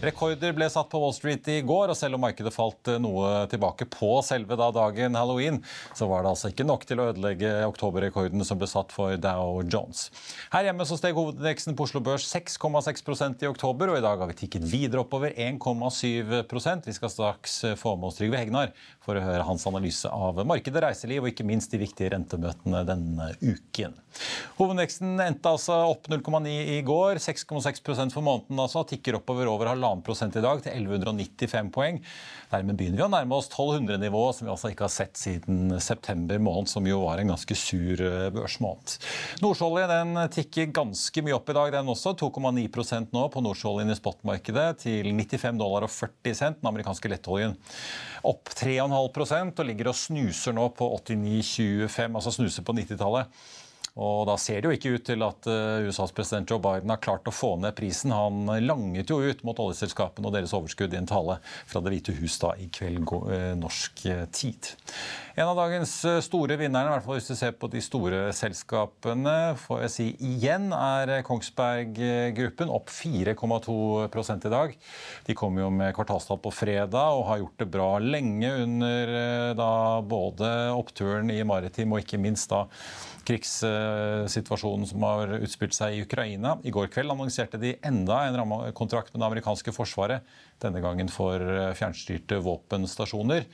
Rekorder ble satt på Wall Street i går, og selv om markedet falt eh, noe tilbake på selve da dagen halloween, så var det altså ikke nok til å ødelegge oktoberrekorden som ble satt for Dow Jones. Her hjemme så steg hovedindeksen på Oslo Børs 6,6% i oktober, og i dag har vi tikket videre oppover 1,7 Vi skal straks eh, få med oss Trygve Hegnar for å høre hans analyse av markedet, reiseliv og ikke minst de viktige rentemøtene denne uken. Hovedindeksen endte altså opp 0,9 i går, 6,6% for måneden altså, tikker oppover over halvannen prosent i dag til 1195 poeng. Dermed begynner vi å nærme oss 1200-nivået, som vi altså ikke har sett siden september måned, som jo var en ganske sur eh, børsmåned. Nordsjøolje den tikker ganske mye opp i dag, den også. 2,9% nå på nordsjøoljen i spotmarkedet til 95 dollar og 40 cent, den amerikanske lettoljen. Opp 3,5% og ligger og snuser nå på 89,25, altså snuser på 90-tallet. Og da ser det jo ikke ut til at eh, USAs president Joe Biden har klart å få ned prisen. Han langet jo ut mot oljeselskapene og deres overskudd i en tale fra Det hvite hus da i kveld eh, norsk eh, tid. En av dagens store vinnere, i hvert fall hvis du ser på de store selskapene, får jeg si igjen, er Kongsberg Gruppen, opp 4,2 i dag. De kom jo med kvartalstall på fredag og har gjort det bra lenge under da både oppturen i maritim og ikke minst da krigssituasjonen som har utspilt seg i Ukraina. I går kveld annonserte de enda en rammekontrakt med det amerikanske forsvaret. Denne gangen for fjernstyrte våpenstasjoner.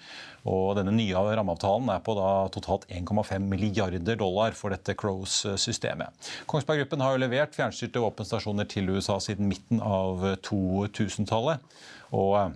Og denne nye rammeavtalen er på da totalt 1,5 milliarder dollar for dette Crows-systemet. Kongsberg Gruppen har jo levert fjernstyrte våpenstasjoner til USA siden midten av 2000-tallet. Og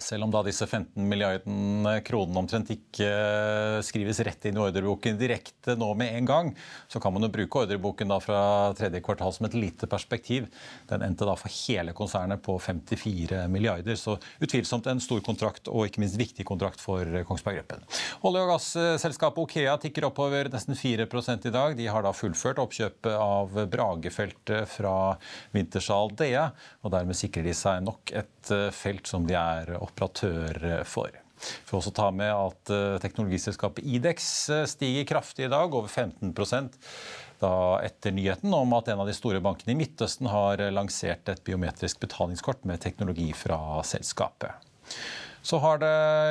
selv om da disse 15 milliardene kronene omtrent ikke eh, skrives rett inn i ordreboken direkte nå med en gang, så kan man jo bruke ordreboken da fra tredje kvartal som et lite perspektiv. Den endte da for hele konsernet på 54 milliarder, så utvilsomt en stor kontrakt og ikke minst viktig kontrakt for Kongsberg Gruppen. Olje- og gasselskapet Okea tikker oppover nesten 4 i dag. De har da fullført oppkjøpet av Bragefeltet fra Wintershall DE, og dermed sikrer de seg nok et eh, felt som de er operatør for. Vi får også ta med at eh, teknologiselskapet Idex eh, stiger kraftig i dag, over 15% da etter nyheten om at en av de store bankene i Midtøsten har lansert et biometrisk betalingskort med teknologi fra selskapet. Så har det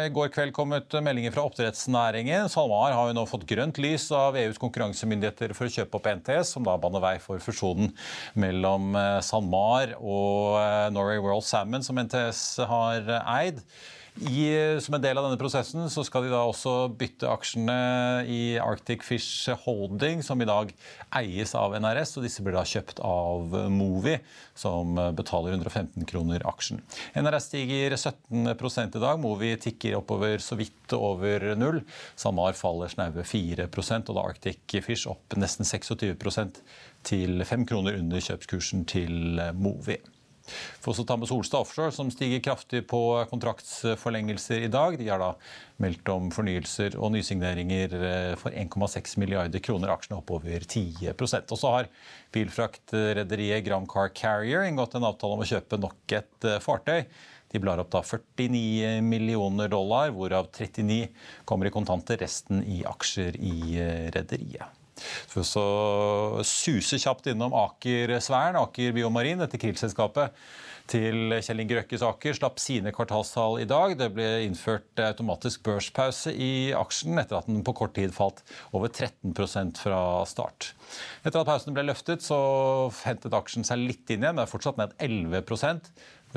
i går kveld kommet meldinger fra oppdrettsnæringen. SalMar har jo nå fått grønt lys av EUs konkurransemyndigheter for å kjøpe opp NTS, som da baner vei for fusjonen mellom eh, SalMar og Norway World Salmon, som NTS har eid. I, som en del av denne prosessen så skal de da også bytte aksjene i Arctic Fish Holding, som i dag eies av NRS. og Disse blir da kjøpt av Movi, som betaler 115 kroner aksjen. NRS stiger 17 i dag. Movi tikker oppover så vidt over null. SalMar faller snaue 4% og da Arctic Fish opp nesten 26% til 5 kroner under kjøpskursen til Movi. Får også ta med Solstad Offshore, som stiger kraftig på kontraktsforlengelser i dag. De har da meldt om fornyelser og nysigneringer eh, for 1,6 milliarder kroner. Aksjene oppover 10% Og så har bilfraktrederiet Gram Car Carrier inngått en avtale om å kjøpe nok et eh, fartøy. De blar opp da 49 millioner dollar, hvorav 39 kommer i kontanter, resten i aksjer i eh, rederiet. For så suse kjapt innom Aker Svern, Aker Biomarin, dette Krill-selskapet til Kjell Inge Røkkes Aker slapp sine kvartalstall i dag. Det ble innført automatisk børspause i aksjen etter at den på kort tid falt over 13% fra start. Etter at pausen ble løftet, så hentet aksjen seg litt inn igjen. Det er fortsatt ned 11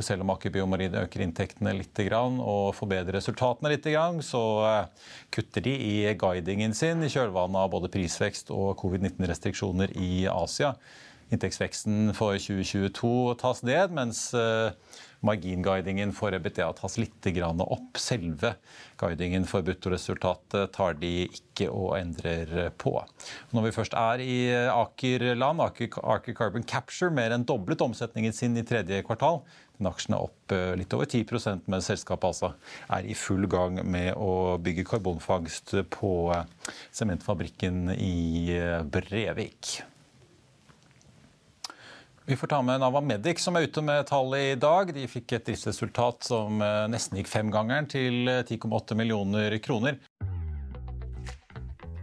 selv om Aker Biomarin øker inntektene litt og forbedrer resultatene litt, så eh, kutter de i guidingen sin i kjølvannet av både prisvekst og covid-19-restriksjoner i Asia. Inntektsveksten for 2022 tas ned, mens eh, marginguidingen for EBTA tas litt opp. Selve guidingen for bruttoresultatet tar de ikke og endrer på. Når vi først er i Aker-land, Aker, Aker Carbon Capture mer enn doblet omsetningen sin i tredje kvartal. Den aksjen er opp eh, litt over 10% mens selskapet altså er i full gang med å bygge karbonfangst på eh, sementfabrikken i Brevik. Vi får ta med Nava Medic, som er ute med tall i dag. De fikk et driftsresultat som eh, nesten gikk femgangeren til 10,8 eh, millioner kroner.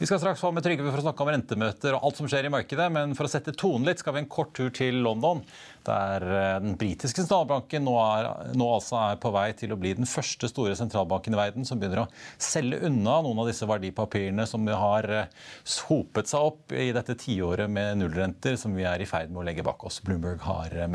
Vi skal straks få med Trygve for å snakke om rentemøter og alt som skjer i markedet. Men for å sette tonen litt, skal vi en kort tur til London. Der eh, den britiske sentralbanken nå, er, nå altså er på vei til å bli den første store sentralbanken i verden som begynner å selge unna noen av disse verdipapirene som har eh, hopet seg opp i dette tiåret med nullrenter som vi er i ferd med å legge bak oss. Bloomberg har eh,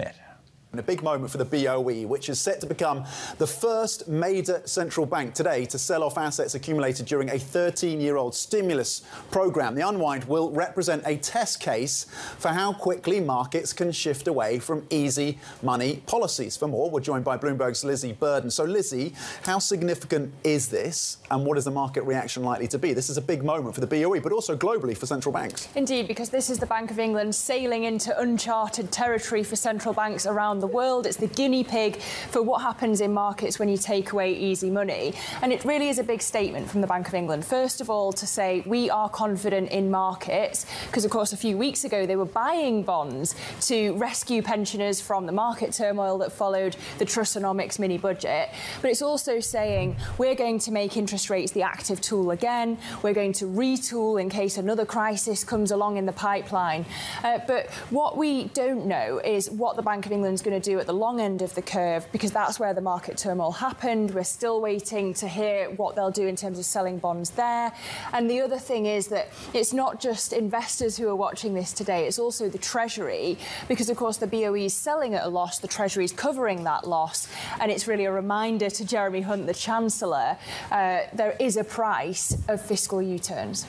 mer. A big moment for the BOE, which is set to become the first major central bank today to sell off assets accumulated during a 13 year old stimulus program. The unwind will represent a test case for how quickly markets can shift away from easy money policies. For more, we're joined by Bloomberg's Lizzie Burden. So, Lizzie, how significant is this, and what is the market reaction likely to be? This is a big moment for the BOE, but also globally for central banks. Indeed, because this is the Bank of England sailing into uncharted territory for central banks around the the world. It's the guinea pig for what happens in markets when you take away easy money. And it really is a big statement from the Bank of England. First of all, to say we are confident in markets, because of course, a few weeks ago they were buying bonds to rescue pensioners from the market turmoil that followed the Trustonomics mini budget. But it's also saying we're going to make interest rates the active tool again. We're going to retool in case another crisis comes along in the pipeline. Uh, but what we don't know is what the Bank of England is going to do at the long end of the curve because that's where the market turmoil happened. We're still waiting to hear what they'll do in terms of selling bonds there. And the other thing is that it's not just investors who are watching this today, it's also the Treasury because, of course, the BOE is selling at a loss, the Treasury is covering that loss. And it's really a reminder to Jeremy Hunt, the Chancellor, uh, there is a price of fiscal U turns.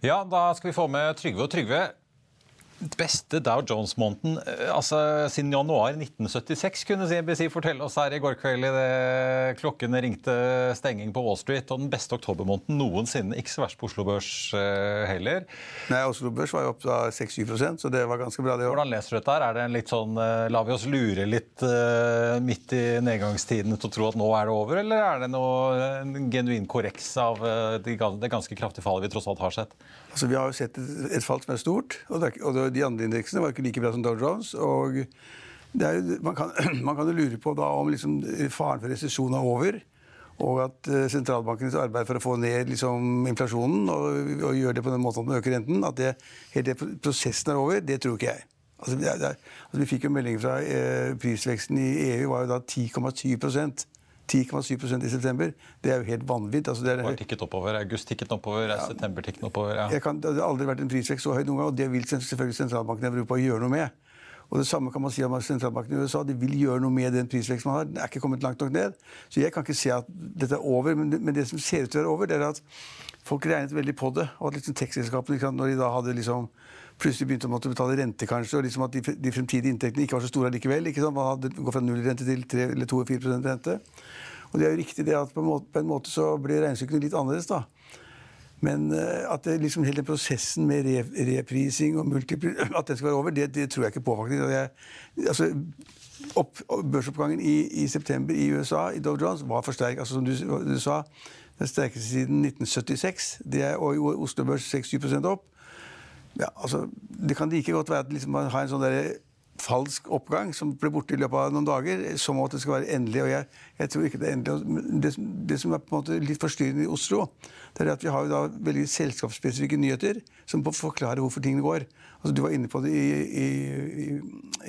Ja, da skal vi få med Trygve og Trygve. Beste Dow Jones-måneden eh, altså, siden januar 1976, kunne CNBC fortelle oss her i går kveld idet klokkene ringte stenging på Wall Street. Og den beste oktobermåneden noensinne. Ikke så verst på Oslo Børs uh, heller. Nei, Oslo Børs var jo opp da 6-7 så det var ganske bra. det òg. Hvordan leser du dette? her? Er det en litt sånn, La vi oss lure litt midt i nedgangstiden til å tro at nå er det over, eller er det noe, en genuin korreks av det ganske kraftige fallet vi tross alt har sett? Altså, Vi har jo sett et, et fall som er stort, og, det, og de andre indeksene var ikke like bra som Dow Jones. og er, man, kan, man, kan, jo lure på da om liksom, faren for resesjon er over. Og at uh, sentralbankenes arbeid for å få ned liksom, inflasjonen og, og, gjøre det på den måten at man øker renten, at det, hele prosessen er over, det tror ikke jeg. Altså, det, det, altså, vi fikk jo melding fra eh, prisveksten i EU var jo da 10,7 10,7% i september. Det er jo helt vanvittig. Altså, det er, tikket oppover. August tikket oppover, ja. september tikket oppover. Ja. Kan, det har aldri vært en prisvekst så høy noen gang, og det vil selvfølgelig sentralbanken i Europa gjøre noe med. Og Det samme kan man si om sentralbanken i USA. De vil gjøre noe med den prisveksten man har. Den er ikke kommet langt nok ned. Så jeg kan ikke se at dette er over. Men det, men det som ser ut til å være over, det er at folk regnet veldig på det. Og at liksom tekstselskapene, når de da hadde liksom plutselig begynte å måtte betale rente, kanskje, og liksom at de, de fremtidige inntektene ikke var så store likevel. Ikke sant? Man hadde gått fra nullrente til 3 eller 2-4 rente. Og det er jo riktig det at på en måte, på en måte så ble regnestykkene litt annerledes, da. Men uh, at det liksom hele prosessen med re, reprising og multipri at den skal være over, det, det tror jeg ikke på, faktisk. Jeg, altså, opp, børsoppgangen i, i, september i USA, i Dow Jones, var for sterk. Altså, som du, du sa, den sterkeste siden 1976. Det er, og Oslo Børs 6-7 opp. Ja, altså, det kan like godt være at liksom, man har en sånn der falsk oppgang som ble borte i løpet av noen dager, som at det skal være endelig. og jeg, jeg tror ikke Det er endelig. Det, det, som er på en måte litt forstyrrende i Oslo, det er at vi har da veldig selskapsspesifikke nyheter som forklarer hvorfor tingene går. Altså, du var inne på det i, i, i,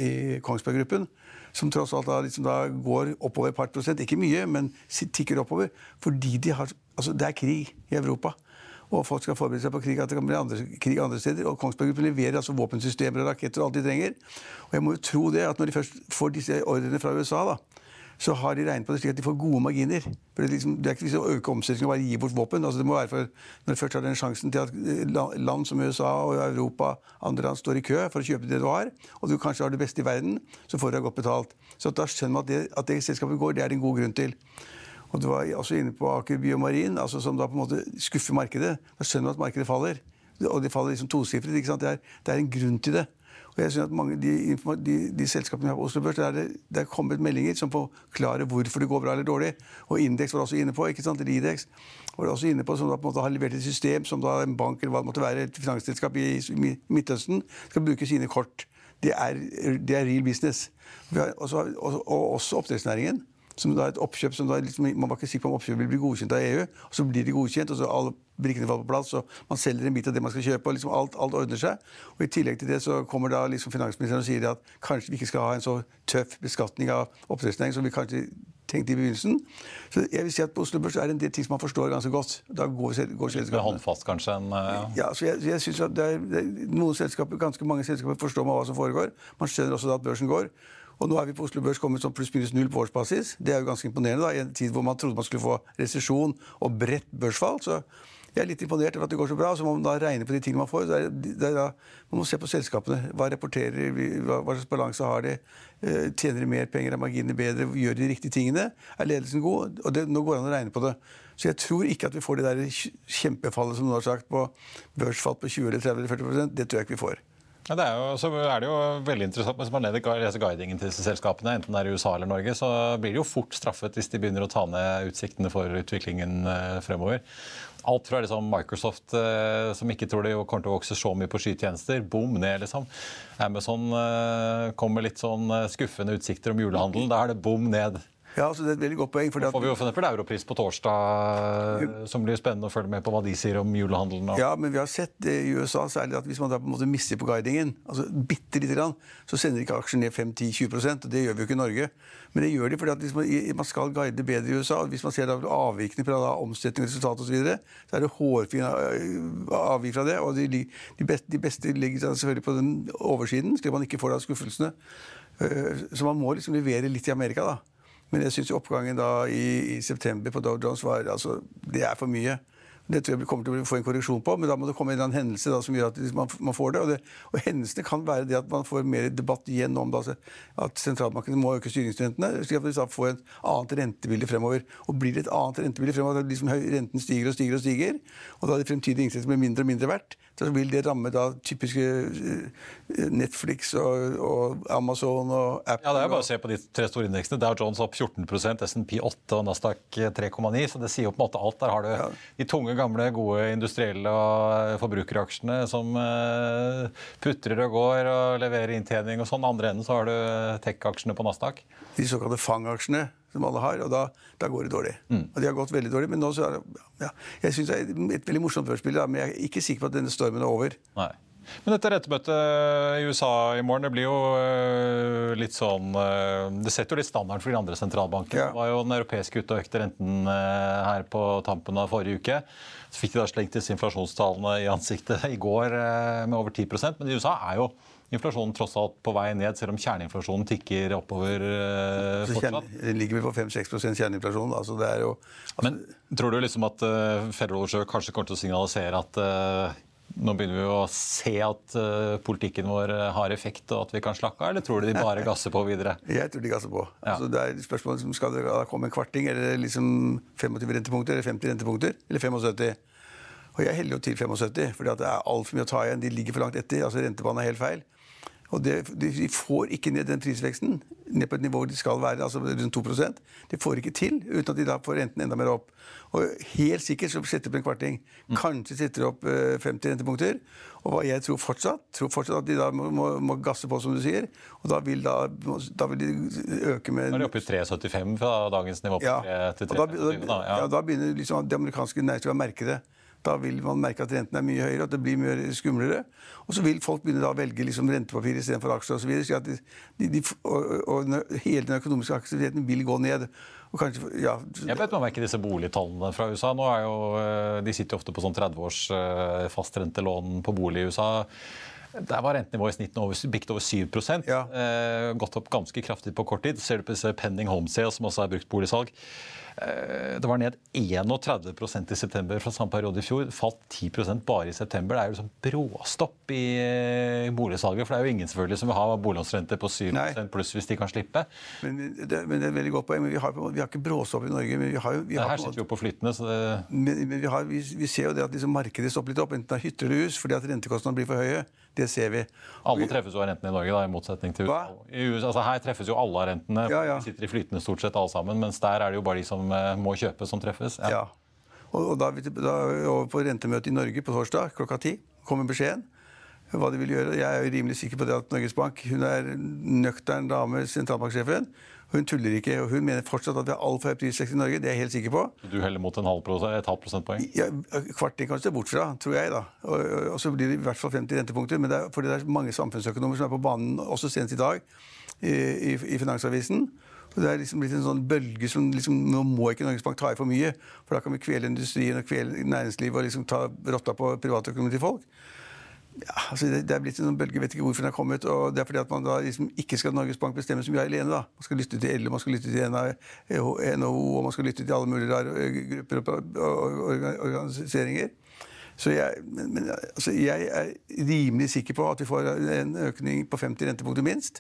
i Kongsberg Gruppen, som tross alt da, liksom da går oppover et par prosent. Ikke mye, men tikker oppover. Fordi de har, altså, det er krig i Europa og folk skal forberede seg på krig, at det kan bli andre, krig andre steder. Og Kongsberg Gruppen leverer altså våpensystemer og raketter og alt de trenger. Og jeg må jo tro det, at når de først får disse ordrene fra USA, da, så har de regnet på det slik at de får gode marginer. For Det liksom, det er ikke liksom å øke omsetningen og bare gi bort våpen. Altså det må være for, Når du først har den sjansen til at eh, land som USA og Europa andre land står i kø for å kjøpe det du har, og du kanskje har det beste i verden, så får du deg godt betalt. Så da skjønner man at det, at det selskapet går, det er det en god grunn til. Og du var også inne på Aker Biomarin, altså som da på en måte skuffer markedet. Da skjønner du at markedet faller. Og det faller liksom tosifret. Det, det er en grunn til det. Og jeg synes at mange, de, de, de selskapene vi har på Oslo Børs, det, det er kommet meldinger som forklarer hvorfor det går bra eller dårlig. Og Indeks var også inne på. ikke sant, Ridex var også inne på, som da på en måte har levert et system som da en bank eller hva det måtte være, et finansselskap i, Midtøsten skal bruke sine kort. Det er, det er real business. Også, og, og også oppdrettsnæringen som da er et oppkjøp som da liksom, Man var ikke sikker på om oppkjøpet vil bli godkjent av EU. og Så blir de godkjent, og så alle brikkene faller på plass, og man selger en bit av det man skal kjøpe. og liksom alt, alt, ordner seg. Og I tillegg til det så kommer da liksom finansministeren og sier at kanskje vi ikke skal ha en så tøff beskatning av oppdrettsnæringen som vi kanskje tenkte i begynnelsen. Så jeg vil si at På Oslo Børs er det en del ting som man forstår ganske godt. Da går, går selskapene. Håndfast, kanskje? En, ja. ja, så jeg, jeg synes at det er, det er, Noen selskaper, ganske mange selskaper forstår man hva som foregår. Man skjønner også da at børsen går. Og nå er vi på Oslo Børs kommet som pluss-minus null på årsbasis. Det er jo ganske imponerende da, i en tid hvor man trodde man skulle få resesjon og bredt børsfall. så jeg er litt imponert over at det går så bra. Så må man da regne på de tingene man får. Det er, det er da, man må se på selskapene. Hva rapporterer hva, hva slags balanse har de? Eh, tjener de mer penger? Er marginene bedre? Gjør de riktige tingene? Er ledelsen god? Og det, Nå går det an å regne på det. Så jeg tror ikke at vi får det der kjempefallet som noen har sagt på børsfall på 20 eller 30 eller 40% Det tror jeg ikke vi får. Ja, det er, jo, så er det jo veldig interessant Hvis man leser guidingen til disse selskapene, enten det er i USA eller Norge, så blir de jo fort straffet hvis de begynner å ta ned utsiktene for utviklingen eh, fremover. Alt fra liksom Microsoft, eh, som ikke tror de kommer til å vokse så mye på skytjenester, bom ned, liksom. Amazon eh, kommer litt sånn skuffende utsikter om julehandelen. Da er det bom ned. Ja, altså det er et veldig godt poeng. Nå får vi jo for europris på torsdag, som blir spennende å følge med på hva de sier om julehandelen. Ja, men vi har sett det i USA særlig at hvis man da på en måte mister på guidingen, altså bitte lite grann, så sender ikke aksjen ned 5-10-20 og Det gjør vi jo ikke i Norge. Men det gjør de fordi at man, man, skal guide bedre i USA. og Hvis man ser avvikene fra da, omsetning, resultat osv., så, videre, så er det hårfine øh, avvik fra det. Og de, de, beste, de beste ligger selvfølgelig på den oversiden, slik at man ikke får da skuffelsene. Øh, så man må liksom levere litt i Amerika, da. Men jeg syns oppgangen da i, i, september på Dow Jones var altså, Det er for mye. Det tror jeg kommer til å få en korreksjon på, men da må det komme en hendelse da, som gjør at man, man får det og, det. og, hendelsene kan være det at man får mer debatt igjen om det, altså, at sentralbankene må øke styringsrentene, slik at vi får et annet rentebilde fremover. Og blir det et annet rentebilde fremover, at liksom renten stiger og stiger og stiger, og da de fremtidige inntektene blir mindre og mindre verdt, så vil det ramme da typiske eh, Netflix og, og Amazon og Apple. Ja, Det er bare å se på de tre store indeksene. Dow Jones opp 14% SMP 8 og Nasdaq 3,9. Så det sier jo på en måte alt. Der har du ja. de tunge, gamle, gode industrielle og forbrukeraksjene som uh, putrer og går og leverer inntjening og sånn. Andre enden så har du tech-aksjene på Nasdaq. De såkalte FANG-aksjene som alle har, og da, da går det dårlig. Mm. Og de har gått veldig dårlig. Men nå så er det, ja, jeg synes det er et veldig morsomt førspill, men jeg er ikke sikker på at denne stormen er over. Nei. Men dette rettemøtet i USA i morgen det blir jo uh, litt sånn uh, Det setter jo litt standarden for de andre sentralbankene. Ja. Det var jo den europeiske ute og økte renten uh, her på tampen av forrige uke. Så fikk de da slengt disse inflasjonstallene i ansiktet i går med over 10% Men i USA er jo inflasjonen tross alt på vei ned, selv om kjerneinflasjonen tikker oppover uh, fortsatt. Kjern, ligger vi på 5-6% kjerneinflasjon. Altså det er jo, altså, Men tror du liksom at uh, Federal Reserve kanskje kommer til å signalisere at uh, nå begynner vi å se at uh, politikken vår har effekt, og at vi kan slakke av, eller tror du de bare gasser på videre? Jeg tror de gasser på. Ja. Altså, det er spørsmålet om Skal det komme en kvarting, eller liksom 25 rentepunkter, eller 50 rentepunkter, eller 75? Og jeg heller jo til 75, for det er altfor mye å ta igjen. De ligger for langt etter. altså Rentebanen er helt feil. Og det, De får ikke ned den prisveksten ned på et nivå de skal være, altså rundt 2% Det får ikke til uten at de da får renten enda mer opp. Og Helt sikkert så setter de opp en kvarting. Kanskje setter de opp 50 eh, rentepunkter. Og jeg tror fortsatt, tror fortsatt at de da må, må, må gasse på, som du sier. Og da vil, da, da vil de øke med Nå er de oppe i 3,75 fra dagens nivå ja, 3 til 3,75. Da, da, ja. ja, da begynner liksom det amerikanske næringslivet å merke det. Da vil man merke at renten er mye høyere, at det blir mye skumlere. Og så vil folk begynne å velge liksom rentepapir istedenfor aksjer osv. Og, de, og, og, hele den økonomiske aktiviteten vil gå ned. Og Kanskje, ja. Jeg bet meg merke disse boligtallene fra USA. Nå er jo, eh, De sitter jo ofte på sånn 30 års eh, fastrentelån på bolig i USA. Der var rentenivået i snitt over, bikt over 7 ja. eh, Gått opp ganske kraftig på kort tid. Ser du på disse Pending Home Sales, som også er brukt boligsalg. Eh, det var ned 31% i september fra samme periode i fjor. Falt 10% bare i september. Det er jo liksom bråstopp i eh, boligsalget. For det er jo ingen selvfølgelig som vil ha boliglånsrente på 7 Nei. pluss hvis de kan slippe. Men det, men det er et veldig godt poeng. Men vi har, vi har ikke bråstopp i Norge. men vi har, vi har Her sitter vi jo på flytende. så det... Men, men vi, har, vi, vi, ser jo det at liksom markedet stopper litt opp, enten det er hytter eller hus, fordi at rentekostnadene blir for høye. Det ser vi. Alle treffes jo av rentene i Norge, da, i motsetning til USA. I USA altså, her treffes jo alle av rentene. Ja, ja. Vi sitter i flytende stort sett alle sammen, mens der er det jo bare de som uh, må kjøpe, som treffes. Ja. ja. Og, da er vi da, over på rentemøtet i Norge på torsdag klokka ti. Kommer beskjeden hva de vil gjøre. Jeg er jo rimelig sikker på det at Norges Bank hun er nøktern dame, sentralbanksjefen. Hun tuller ikke. og Hun mener fortsatt at vi har altfor høy prisvekst i Norge. Det er jeg helt sikker på. Du heller mot en halv prosent, et halvt prosentpoeng? Ja, Kvarting kan du se bort fra, tror jeg. da. Og, og, så blir det i hvert fall 50 rentepunkter. Men det er, fordi det er mange samfunnsøkonomer som er på banen, også senest i dag, i, i, i Finansavisen. Og Det er liksom blitt en sånn bølge som liksom, Nå må ikke Norges Bank ta i for mye. For da kan vi kvele industrien og kvele næringslivet og liksom ta rotta på privatøkonomien til folk. Ja, altså det, det, er blitt en sånn bølge, vet ikke hvorfor den har kommet. og Det er fordi at man da liksom ikke skal Norges Bank bestemme så mye alene. da. Man skal lytte til LO, man skal lytte til NHO, og man skal lytte til alle mulige rare grupper og organiseringer. Så jeg, men, altså jeg, er rimelig sikker på at vi får en økning på 50 rentepunkter minst.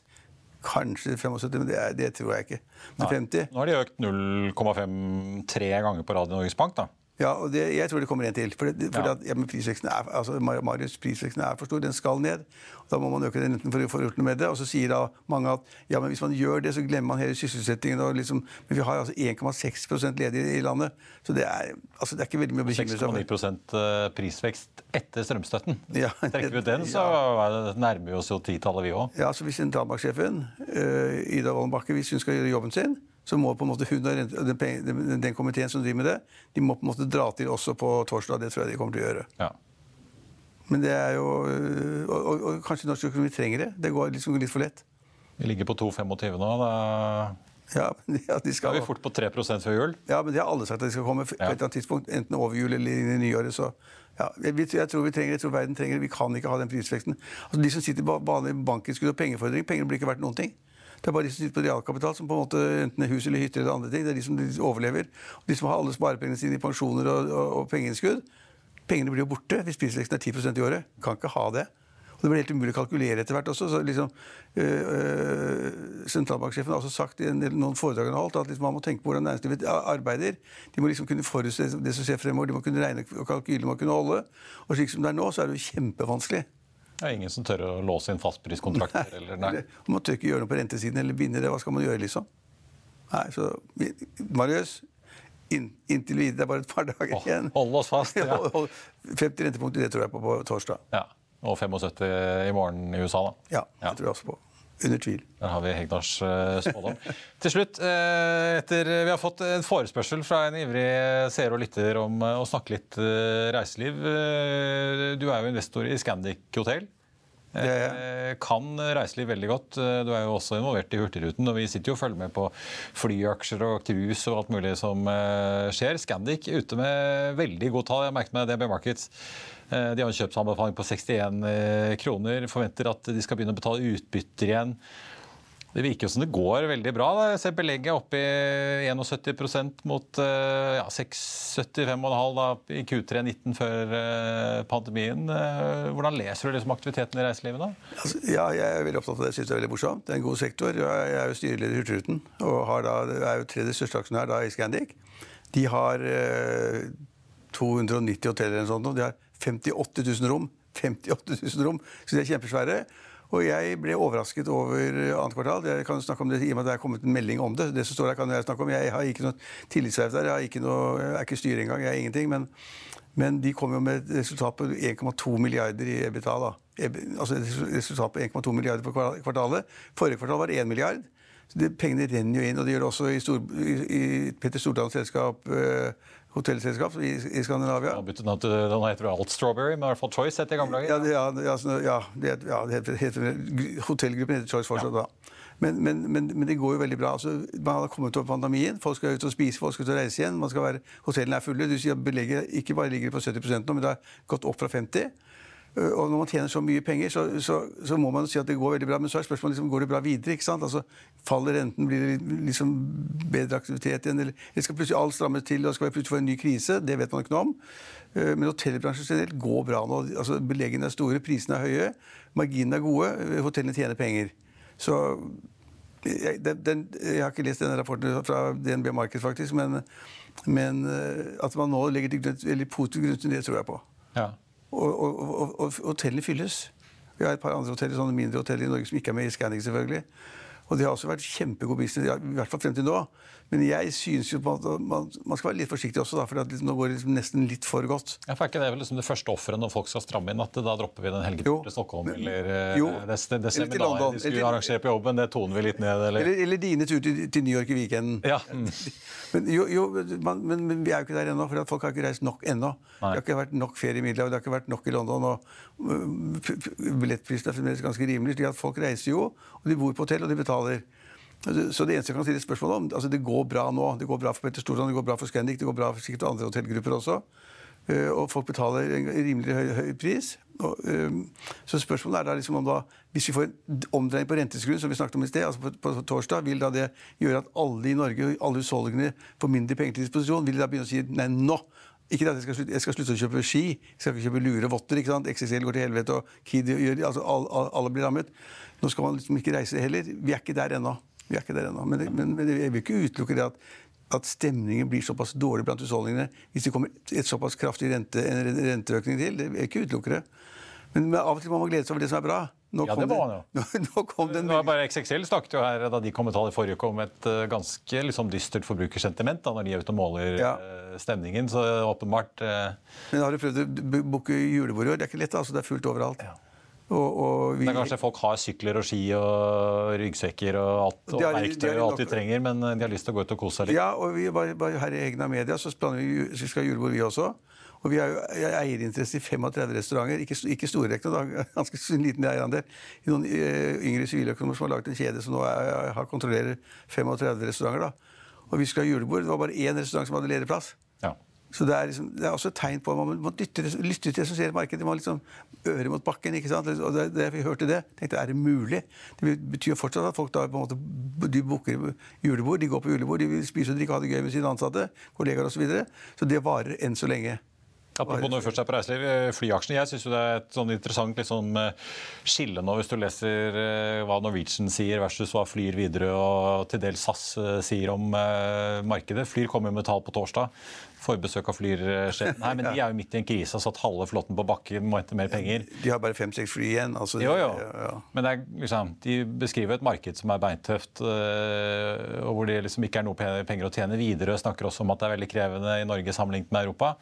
Kanskje 75, men det, er, det tror jeg ikke. Men 50 Nå har de økt 0,53 ganger på rad i Norges Bank. da. Ja, og det, jeg tror det kommer en til. For, det, for ja. at, ja, prisveksten er, altså, Marius, prisveksten er for stor. Den skal ned. Da må man øke den renten for å få gjort noe med det. Og så sier da mange at ja, men hvis man gjør det, så glemmer man hele sysselsettingen. Og liksom, men vi har altså 1,6% ledige i landet. Så det er, altså, det er ikke veldig mye å bekymre seg for. 6,9 eh, prisvekst etter strømstøtten. Ja, Trekker vi ut den, så ja. nærmer vi oss jo titallet, vi òg. Ja, så hvis sentralbanksjefen, uh, Ida Wolden Bakke, hvis hun skal gjøre jobben sin så må på en måte hun og den, den, komiteen som driver med det, de må på en måte dra til også på torsdag. Det tror jeg de kommer til å gjøre. Ja. Men det er jo og, og, og kanskje norsk økonomi trenger det. Det går liksom litt for lett. Vi ligger på 2,25 nå. Da ja, ja, de skal... Er vi fort på 3% før jul? Ja, men de har alle sagt at de skal komme på et eller annet tidspunkt. Enten over jul eller i nyåret. Så ja, jeg, jeg, tror vi trenger, jeg tror verden trenger det. Vi kan ikke ha den prisveksten. Altså, de som sitter vanlig bankinnskudd og pengefordring, pengene blir ikke verdt noen ting. Det er bare de som sitter på realkapital, som på en måte enten er hus eller hytter eller andre ting. Det er de som overlever. De som har alle sparepengene sine i pensjoner og, og, og pengeinnskudd. Pengene blir jo borte hvis prisveksten er 10% i året. Kan ikke ha det. Og Det blir helt umulig å kalkulere etter hvert også. så liksom, øh, øh, Sentralbanksjefen har også sagt i noen foredrag han har holdt, at liksom man må tenke på hvordan næringslivet arbeider. De må liksom kunne forutse det som skjer fremover, de må kunne regne og kalkyle må kunne holde. Og slik som det er nå, så er det jo kjempevanskelig. Det er ingen som tør å låse inn fastpriskontrakter? Nei, eller, nei. Man tør ikke gjøre noe på rentesiden eller binde det. Hva skal man gjøre, liksom? Nei, så Marius, inn, inntil videre. Det er bare et par dager igjen. Hold oss fast. Ja. 50 rentepunkter, det tror jeg på på torsdag. Ja, Og 75 i morgen i USA, da. Ja, det tror jeg også på. Under tvil. Der har vi Hegnars uh, spådom. Til slutt, uh, etter vi har fått en forespørsel fra en ivrig seer og lytter om å snakke litt reiseliv. du er jo investor i Scandic hotell. Ja, Kan reiseliv veldig godt. Du er jo også involvert i Hurtigruten. og Vi sitter jo og følger med på flyaksjer og cruise og alt mulig som skjer. Scandic ute med veldig god tall. Jeg merket meg DB Markets. Eh, de har en kjøpsanbefaling på 61 eh, kroner. Forventer at de skal begynne å betale utbytter igjen. Det virker jo som det går veldig bra. Jeg ser belegget oppe i 71% mot ja, 75,5 i Q3 19 før pandemien. Hvordan leser du liksom aktiviteten i reiselivet da? Altså, ja, jeg er veldig opptatt av det. Jeg synes det er veldig morsomt. Det er en god sektor. Jeg er jo styreleder i Hurtigruten og da, er jo tredje største aksjonær i Scandic. De har eh, 290 hoteller eller noe sånt. De har 58 000 rom. 58 000 rom, Så de er kjempesvære. Og jeg ble overrasket over annet kvartal. Jeg kan snakke om det i og med at det er kommet en melding om det. Det som står der kan Jeg snakke om. Jeg har ikke noe tillitsverv der. Jeg, ikke noe, jeg er ikke styre engang. Jeg er ingenting. Men, men de kom jo med et resultat på 1,2 milliarder i EBITDA. da. Altså et resultat på 1,2 milliarder på kvartalet. Forrige kvartal var det 1 milliard. Så det, Pengene renner jo inn. Og det gjør det også i, Stor, i, i Petter Stordalens selskap. Uh, hotellselskap i, i Skandinavia. Ja, byttet navn til den heter alt Strawberry, men i hvert fall Choice het det i gamle dager. Ja, ja, ja, det, ja, det heter, hotellgruppen heter Choice fortsatt da. Men, men, men, men, det går jo veldig bra. Altså, man har kommet over pandemien, folk skal ut og spise, folk skal ut og reise igjen. Være, hotellene er fulle. Du sier at belegget ikke bare ligger på 70 nå, men det har gått opp fra 50 Eh, og når man tjener så mye penger, så, så, så, må man si at det går veldig bra. Men så er spørsmålet liksom, går det bra videre. ikke sant? Altså, Faller renten, blir det liksom bedre aktivitet igjen? Eller, eller skal plutselig alt strammes til, og skal vi plutselig få en ny krise? Det vet man ikke noe om. Eh, men hotellbransjen generelt går bra nå. Altså, Beleggene er store, prisene er høye, marginene er gode, eh, hotellene tjener penger. Så jeg, den, den, jeg har ikke lest denne rapporten fra DNB Marked, faktisk, men, men at man nå legger til grunn, eller positiv grunn til det, tror jeg på. Ja. Og, og, og, hotellene fylles. Vi har et par andre hoteller, sånne mindre hoteller i Norge som ikke er med i Scandic, selvfølgelig. Og det har også vært kjempegod business, i hvert fall frem til nå. Men jeg synes jo på at man, man skal være litt forsiktig også, da, for liksom, nå går det liksom nesten litt for godt. Ja, for er ikke det vel liksom det første offeret når folk skal stramme inn, at da dropper vi den helgeturen til Stockholm eller eh, jo, det, det, det seminaret de skulle arrangere på jobben, det toner vi litt ned? Eller, eller, eller dine tur til, til, New York i weekenden. Ja. Mm. Men, jo, jo, man, men, men, vi er jo ikke der ennå, for folk har ikke reist nok ennå. Det har ikke vært nok ferie i Middelhavet, det har ikke vært nok i London. og billettprisene er fremdeles ganske rimelig. slik at Folk reiser jo, og de bor på hotell, og de betaler. Altså, så det eneste jeg kan stille spørsmål om altså Det går bra nå. Det går bra for Petter Stordalen, det går bra for Scandic, det går bra for sikkert andre hotellgrupper også. Uh, og folk betaler en rimelig høy, høy pris. Og, um, så spørsmålet er da liksom om da, hvis vi får en omdreining på renteskruen, som vi snakket om i sted, altså på, på, torsdag, vil da det gjøre at alle i Norge, alle husholdningene får mindre penger til disposisjon? Vil de da begynne å si nei, nå? Ikke at jeg skal, slutte, jeg skal slutte å kjøpe ski, jeg skal ikke kjøpe lure votter. ikke sant? XXL går til helvete, og Kid gjør altså alle, alle blir rammet. Nå skal man liksom ikke reise heller. Vi er ikke der ennå. Vi er ikke der ennå. Men, men, men, jeg vil ikke utelukke det at, at stemningen blir såpass dårlig blant husholdningene hvis det kommer et såpass kraftig rente, en renteøkning til. Det vil jeg ikke utelukke det. Men av og til må man glede seg over det som er bra. Nå ja, det var han jo. Nå, kom den... Nå bare XXL snakket jo her da de kom med tall i forrige uke om et uh, ganske liksom, dystert forbrukersentiment da, når de er ute og måler ja. uh, stemningen. Så åpenbart eh... Men har du prøvd å booke julebord i år? Det er ikke lett. altså. Det er fullt overalt. Ja. Og, og vi... Men kanskje folk har sykler og ski og ryggsekker og, alt, og verktøy og alt de trenger, men de har lyst til å gå ut og kose seg litt? Ja, og vi bare, bare her i Egna Media så vi, vi skal julebord, vi også. Og vi har jo eierinteresse i 35 restauranter. Ikke, ikke store rekker, ganske liten eierandel. Noen uh, yngre siviløkonomer som har laget en kjede som nå er, har kontrollerer 35 restauranter. da. Og vi skulle ha julebord. Det var bare én restaurant som hadde ledig plass. Ja. Så det er, liksom, det er, også et tegn på at man må lytte, lytte til det som skjer i markedet. Man liksom øret mot bakken. ikke sant? Og da vi hørte det, tenkte jeg er det mulig? Det betyr fortsatt at folk da på en måte, de booker julebord, de går på julebord, de vil spise og drikke og ha det gøy med sine ansatte, kollegaer osv. Så, videre. så det varer enn så lenge. Apropos når vi først er på reiseliv, eh, flyaksjene. Jeg syns det er et sånn interessant liksom, skille nå, hvis du leser eh, hva Norwegian sier versus hva Flyr videre og til dels SAS sier om markedet. Flyr kommer med tall på torsdag. Forbesøk av Flyr-sjefen her, men de er jo midt i en krise og satt halve flåten på bakken, må hente mer penger. De har bare fem-seks fly igjen. Altså, jo, jo. Ja, ja. Men er, liksom, de beskriver et marked som er beintøft, og hvor det liksom ikke er noe penger å tjene videre. og Snakker også om at det er veldig krevende i Norge sammenlignet med Europa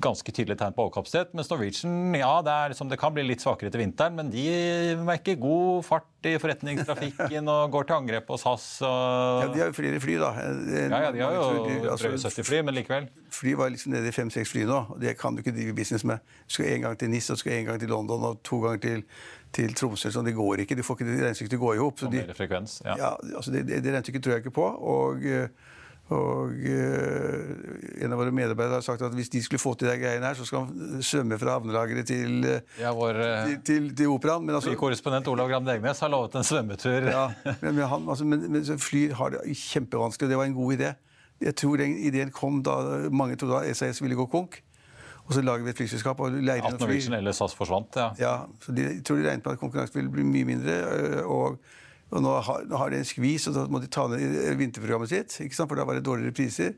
ganske tydelig tegn på overkapasitet. Mens Norwegian ja, det, liksom, det, kan bli litt svakere til vinteren, men de merker god fart i forretningstrafikken og går til angrep på SAS. Og... Ja, De har jo flere fly, da. Ja, ja de har jo altså, 70 fly, men likevel. Fly var liksom nede i fem-seks fly nå. og Det kan du ikke drive business med. Du skal en gang til NIS, og du skal en gang til London og to ganger til, til Tromsø. Sånn, det går ikke. Du får ikke regnestykket til å gå i hop. Og mer frekvens, ja. ja altså, det, det, det regnestykket tror jeg ikke på. og... Og uh, En av våre medarbeidere har sagt at hvis de skulle få til de greiene her, så skal han svømme fra havnelageret til, ja, vår, uh, til, til, til operaen. Men altså, korrespondent Olav Gram Degnes har lovet en svømmetur. ja, men, men, han, altså, men, men fly har det kjempevanskelig, og det var en god idé. Jeg tror den ideen kom da mange trodde at SAS ville gå konk. Og så lager vi et flyselskap og leier inn fly. Norwegian eller SAS forsvant, ja. ja så de, jeg tror de regnet med at konkurransen ville bli mye mindre. og og nå har, nå har, de en skvis, og da må de ta ned vinterprogrammet sitt. For da var det dårligere priser.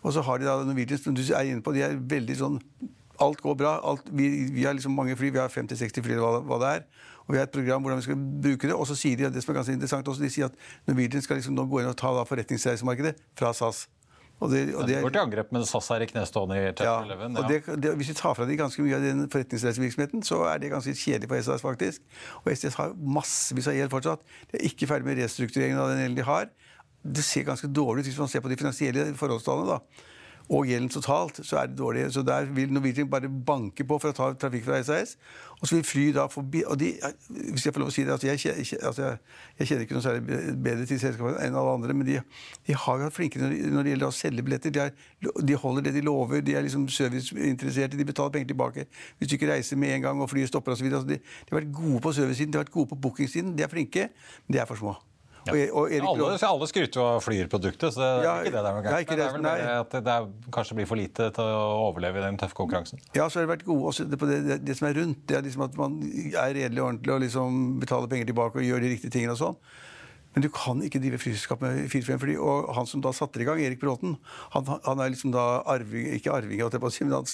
Og så har de da Norwegian, som du er inne på, de er veldig sånn Alt går bra. Alt, vi, vi, har liksom mange fly, vi har 50-60 fly, hva, hva det er. Og vi har et program hvordan vi skal bruke det. Og så sier de det som er ganske interessant også, de sier at Norwegian skal liksom nå gå inn og ta forretningsreisemarkedet fra SAS. Og det, og det, går til angrep med SAS er i knestående i ja, og det, det, Hvis vi tar fra de ganske mye av den forretningsreisevirksomheten, så er det ganske kjedelig for SAS. faktisk. Og STS har massevis av gjeld fortsatt. De er ikke ferdig med restruktureringen av den gjelden de har. Det ser ganske dårlig ut hvis man ser på de finansielle forholdstallene. da og gjelden totalt, så er det dårlig. Så der vil Norwegian bare banke på for å ta trafikk fra SAS. Og så vil fly da forbi og de, Hvis jeg får lov å si det altså jeg, altså jeg, jeg, kjenner ikke noe særlig bedre til selskapet enn alle andre, men de, de har vært flinke når, når, det gjelder å selge billetter. De, er, de, holder det de lover, de er liksom serviceinteresserte, de betaler penger tilbake hvis du ikke reiser med en gang og flyet stopper osv. Altså de, de har vært gode på servicesiden, de har vært gode på bookingsiden. De er flinke, men de er for små. Ja. Og, og alle, alle, skryter jo av Flyr-produktet, så det er ja, ikke det det er noe gærent. Det, det, er vel bare at det er, kanskje blir for lite til å overleve i den tøffe konkurransen. Ja, så har det vært gode også på det, det, det som er rundt. Det er liksom at man er redelig og ordentlig og liksom betaler penger tilbake og gjør de riktige tingene og sånn. Men du kan ikke drive flyselskap med 4-5 Og han som da satte i gang, Erik Bråten, han, han er liksom da arving, ikke arving, men hans,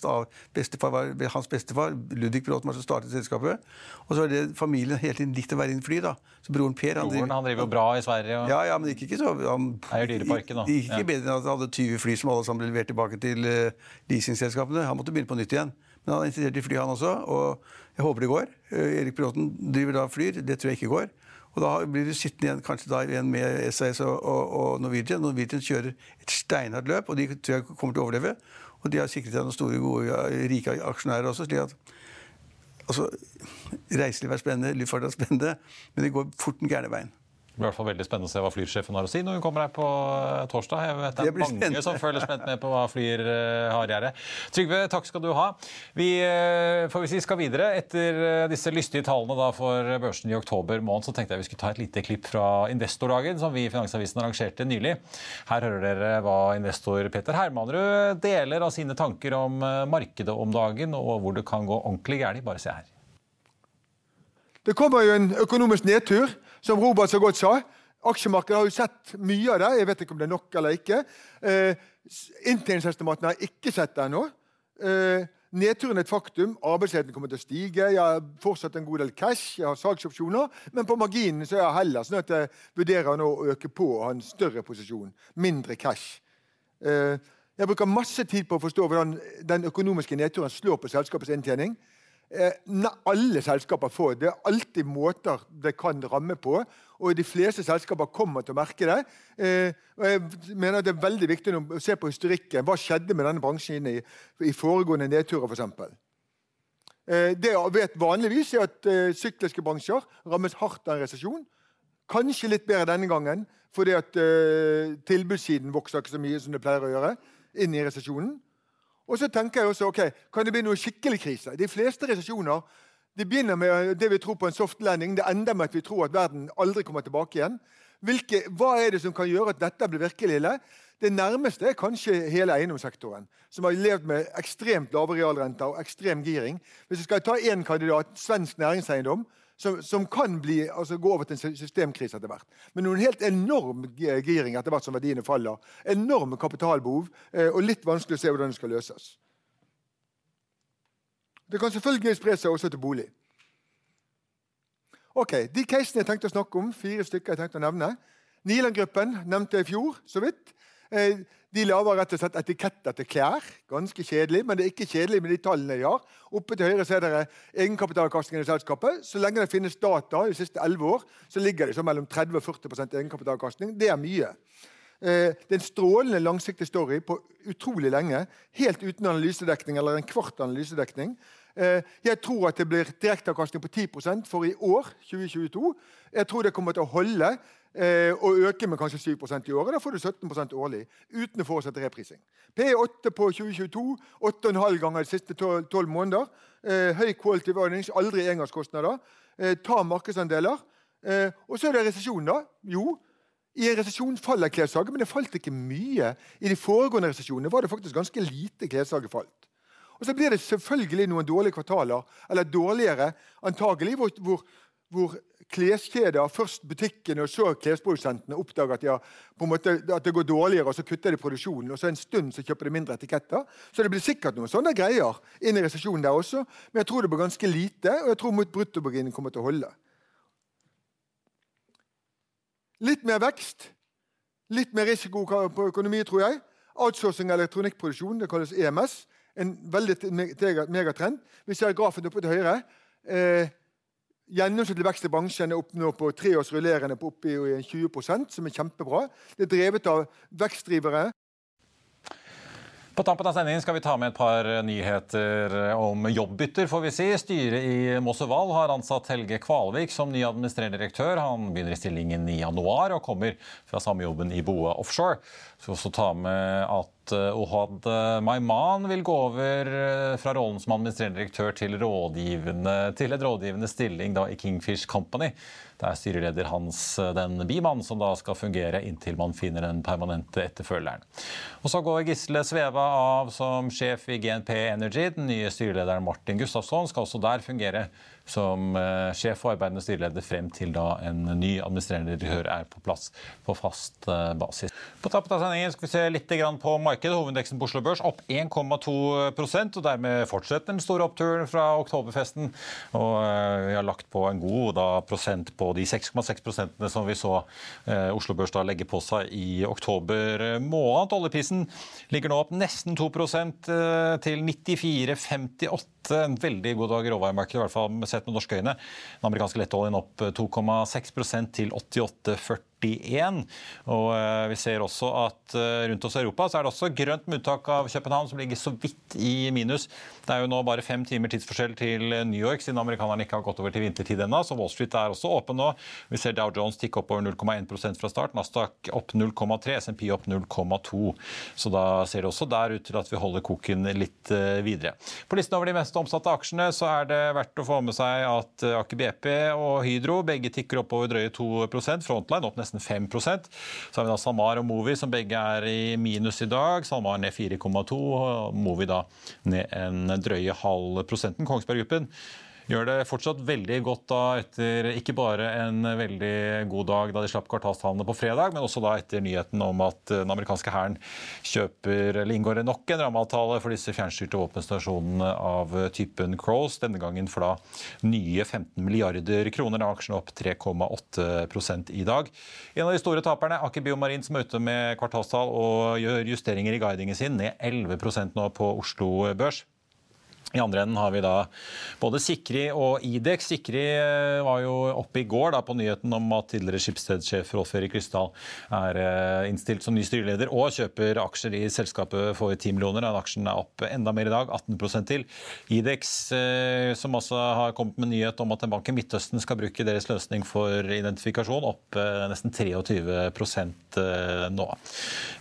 bestefar var, hans bestefar, Ludvig Bråten, var som startet selskapet. Og så er det familien hele tiden likt å være inn fly. da. Så broren Per han driver, han driver jo bra i Sverige. Og... Ja, ja, men ikke, ikke så han, Eier Dyreparken, da. Ikke ja. bedre enn at han hadde 20 fly som alle sammen ble levert tilbake til uh, leasingselskapene. Han måtte begynne på nytt igjen. Men han er interessert i fly, han også. Og jeg håper det går. Uh, Erik Bråten driver da flyr. Det tror jeg ikke går. Og da blir du sittende igjen kanskje da igjen med SAS og, og, og Norwegian. Norwegian kjører et steinhardt løp, og de tror jeg kommer til å overleve. Og de har sikret seg noen store, gode, rike aksjonærer også. slik at altså, Reiselivet er spennende, luftfart er spennende, men det går fort den gærne veien. Det blir i hvert fall veldig spennende å se hva flysjefen har å si når hun kommer her på eh, torsdag. Jeg vet det er mange spennende. som følger spent med på hva Flyr eh, har i gjerdet. Trygve, takk skal du ha. Vi, eh, for hvis vi skal videre, etter disse lystige tallene da for børsen i oktober måned, så tenkte jeg vi skulle ta et lite klipp fra Investordagen, som vi i Finansavisen arrangerte nylig. Her hører dere hva investor Peter Hermanrud deler av sine tanker om markedet om dagen, og hvor det kan gå ordentlig galt. Bare se her. Det kommer jo en økonomisk nedtur som Robert så godt sa. Aksjemarkedet har jo sett mye av det. Jeg vet ikke om det er nok eller ikke. Eh, Inntjeningsestimatene har ikke sett det ennå. Eh, nedturen er et faktum. Arbeidsledigheten kommer til å stige. Jeg har fortsatt en god del cash, jeg har salgsopsjoner, men på marginen så er jeg heller sånn at jeg vurderer nå å øke på og ha en større posisjon. Mindre cash. Eh, jeg bruker masse tid på å forstå hvordan den økonomiske nedturen slår på selskapets inntjening. Eh, alle selskaper får. Det er alltid måter det kan ramme på. Og de fleste selskaper kommer til å merke det. Eh, og jeg mener Det er veldig viktig å se på historikken. Hva skjedde med denne bransjen i, i foregående nedturer, f.eks. eksempel? det jeg vet vanligvis, er at eh, sykliske bransjer rammes hardt av en resesjon. Kanskje litt bedre denne gangen, fordi at eh, tilbudssiden vokser ikke så mye som det pleier å gjøre inn i resesjonen. Og så tenker jeg også, ok, Kan det bli noe skikkelig krise? De fleste resesjoner de begynner med det vi tror på en soft landing. Det ender med at vi tror at verden aldri kommer tilbake igjen. Hvilke, hva er det som kan gjøre at dette blir virkelig ille? Det nærmeste er kanskje hele eiendomssektoren, som har levd med ekstremt lave realrenter og ekstrem giring. Hvis vi skal ta én kandidat, svensk næringseiendom, som, som kan bli, altså, gå over til en systemkrise etter hvert. Men noen helt enorm giring etter hvert som verdiene faller. Enorme kapitalbehov, eh, og litt vanskelig å se hvordan det skal løses. Det kan selvfølgelig spre seg også til bolig. Ok, De casene jeg tenkte å snakke om, fire stykker jeg tenkte å nevne. Niland-gruppen nevnte jeg i fjor så vidt. De lager rett og slett etiketter til klær. Ganske kjedelig, men det er ikke kjedelig med de tallene de har. Oppe til høyre ser dere egenkapitalavkastningen i selskapet. Så lenge det finnes data de siste 11 år, så ligger det så mellom 30 og 40% egenkapitalavkastning. Det er mye. Eh, det er en strålende langsiktig story på utrolig lenge. Helt uten analysedekning eller en kvart analysedekning. Eh, jeg tror at det blir direkteavkastning på 10% for i år, 2022. Jeg tror det kommer til å holde eh, og øke med kanskje 7% i året. Da får du 17 årlig uten å forutsette reprising. P8 på 2022, 8,5 ganger de siste 12 måneder. Eh, høy quality earnings, aldri engangskostnader. Ta markedsandeler. Og så er det resesjon, da. Jo, i en resesjon faller klessalget, men det falt ikke mye. I de foregående resesjonene var det faktisk ganske lite klessalget falt. Og Så blir det selvfølgelig noen dårlige kvartaler, eller dårligere antagelig, hvor, hvor, hvor kleskjeder, først butikkene og så klesprodusentene, oppdager at, ja, måte, at, det går dårligere, og så kutter de produksjonen. Og så en stund så kjøper de mindre etiketter. Så det blir sikkert noen sånne greier inn i resesjonen der også. Men jeg tror det blir ganske lite, og jeg tror mot bruttomarginen kommer til å holde. Litt mer vekst. Litt mer risiko på økonomi, tror jeg. Outsourcing av elektronikkproduksjon, det kalles EMS. En veldig megatrend. Vi ser grafen oppe til høyre. Eh, Gjennomsnittlig vekst i bransjen er opp nå på tre års rullerende på oppi 20% som er kjempebra. Det er drevet av vekstdrivere på tampen av sendingen skal vi ta med et par nyheter om jobbbytter. får vi si. Styret i Mosseval har ansatt Helge Kvalvik som ny administrerende direktør. Han begynner i stillingen i januar og kommer fra samme jobben i Boe Offshore. Vi skal også ta med at eh, Ohad Maiman vil gå over eh, fra rollen som administrerende direktør til, til et rådgivende stilling da, i Kingfish Company. Det er styreleder Hans eh, Den Biman som da skal fungere inntil man finner den permanente etterfølgeren. Og Så går Gisle Sveva av som sjef i GNP Energy. Den nye styrelederen Martin Gustafsson skal også der fungere som uh, sjef og arbeidende styreleder frem til da en ny administrerende direktør er på plass på fast uh, basis. På tappet av sendingen skal vi se litt på markedet. Hovedindeksen på Oslo Børs opp 1,2% og dermed fortsetter den store oppturen fra oktoberfesten. Og uh, vi har lagt på en god da, prosent på de 6,6 prosentene som vi så eh, Oslo Børs da legge på seg i oktober måned. Oljeprisen ligger nå opp nesten 2 eh, til 94,58. En veldig god dag i råvaremarkedet, i hvert fall sett med norske øyne. Den amerikanske lettoljen opp 2,6% til 88,40. 41. Og eh, vi ser også at eh, rundt oss i Europa så er det også grønt med unntak av København, som ligger så vidt i minus. Det er jo nå bare fem timer tidsforskjell til New York, siden amerikanerne ikke har gått over til vintertid ennå. Så Wall Street er også åpen nå. Vi ser Dow Jones tikke opp over 0,1% fra start. Nasdaq opp 0,3, SMP opp 0,2. Så da ser det også der ut til at vi holder koken litt eh, videre. På listen over de mest omsatte aksjene så er det verdt å få med seg at Aker BP og Hydro begge tikker opp over drøye 2% Frontline opp nesten nesten 5 Så har vi da SalMar og Movi, som begge er i minus i dag. SalMar ned 4,2, og Movi da ned en drøye halv prosenten. Kongsberg Gruppen gjør det fortsatt veldig godt da etter ikke bare en veldig god dag da de slapp kvartalstallene på fredag, men også da etter nyheten om at den amerikanske hæren kjøper eller inngår nok en rammeavtale for disse fjernstyrte våpenstasjonene av typen Crows, denne gangen for da nye 15 milliarder kroner. Da aksjen opp 3,8% i dag. En av de store taperne, Aker Biomarin, som er ute med kvartalstall og gjør justeringer i guidingen sin, ned 11% nå på Oslo Børs. I andre enden har vi da både Sikri og Idex. Sikri eh, var jo oppe i går da på nyheten om at tidligere Skipsstedsjef Rolf Erik Krysdal er eh, innstilt som ny styreleder og kjøper aksjer i selskapet for 10 millioner. Den aksjen er opp enda mer i dag, 18 til. Idex, eh, som også har kommet med nyhet om at en bank i Midtøsten skal bruke deres løsning for identifikasjon, opp nesten 23% nå.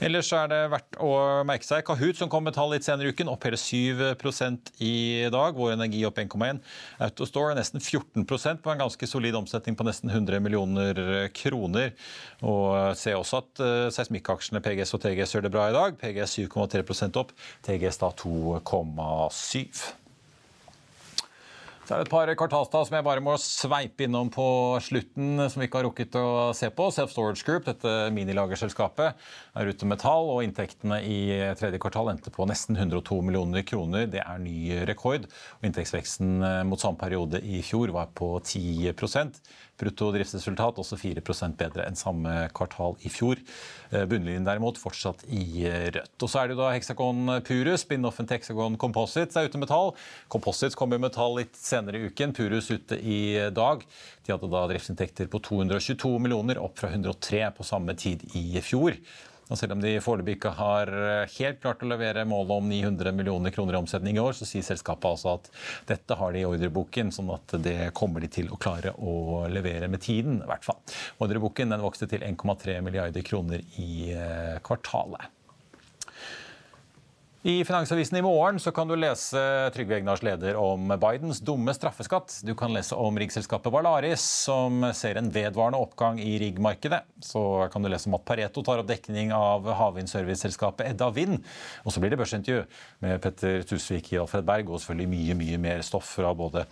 Ellers er det verdt å merke seg Kahoot, som kom med tall litt senere i uken, opp hele 7% i i dag. Vår Energi opp 1,1. Autostore nesten 14% på en ganske solid omsetning på nesten 100 millioner kroner. Og ser også at uh, seismikkaksjene PGS og TGS gjør det bra i dag. PGS 7,3% opp, TGS da 2,7. Så er det et par kvartalstall som jeg bare må sveipe innom på slutten, som vi ikke har rukket å se på. Self Storage Group, dette minilagerselskapet, er ute med tall, og inntektene i tredje kvartal endte på nesten 102 millioner kroner. Det er ny rekord. og Inntektsveksten eh, mot samme periode i fjor var på 10 Brutto driftsresultat også 4% bedre enn samme kvartal i fjor. Eh, bunnlinjen derimot fortsatt i rødt. Og så er det da Hexagon Purus, spin-offen til Hexagon Composites er ute med tall. Composites kommer med tall litt senere i uken. Purus ute i dag. De hadde da driftsinntekter på 222 millioner, opp fra 103 på samme tid i fjor. Og selv om de foreløpig ikke har helt klart å levere målet om 900 millioner kroner i omsetning i år, så sier selskapet altså at dette har de i ordreboken, sånn at det kommer de til å klare å levere med tiden, i hvert fall. Ordreboken den vokste til 1,3 milliarder kroner i kvartalet. I Finansavisen i morgen så kan du lese Trygve Egnars leder om Bidens dumme straffeskatt. Du kan lese om riggselskapet Valaris, som ser en vedvarende oppgang i riggmarkedet. Så kan du lese om at Pareto tar opp dekning av havvindserviceselskapet Edda Vind. Og så blir det børsintervju med Petter Tusvik i Alfred Berg, og selvfølgelig mye, mye mer stoff fra både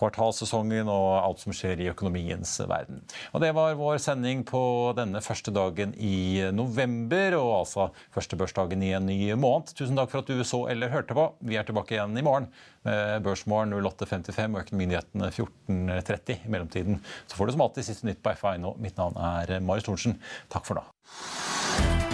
kvartalssesongen og alt som skjer i økonomiens verden. Og det var vår sending på denne første dagen i november, og altså første børsdagen i en ny måned. Tusen takk at du så eller hørte på. Vi er tilbake igjen i morgen Børsmorgen 08.55 og Økonominyhetene 14.30. I mellomtiden så får du som alltid siste nytt på FA nå. Mitt navn er Marius Thorensen. Takk for nå.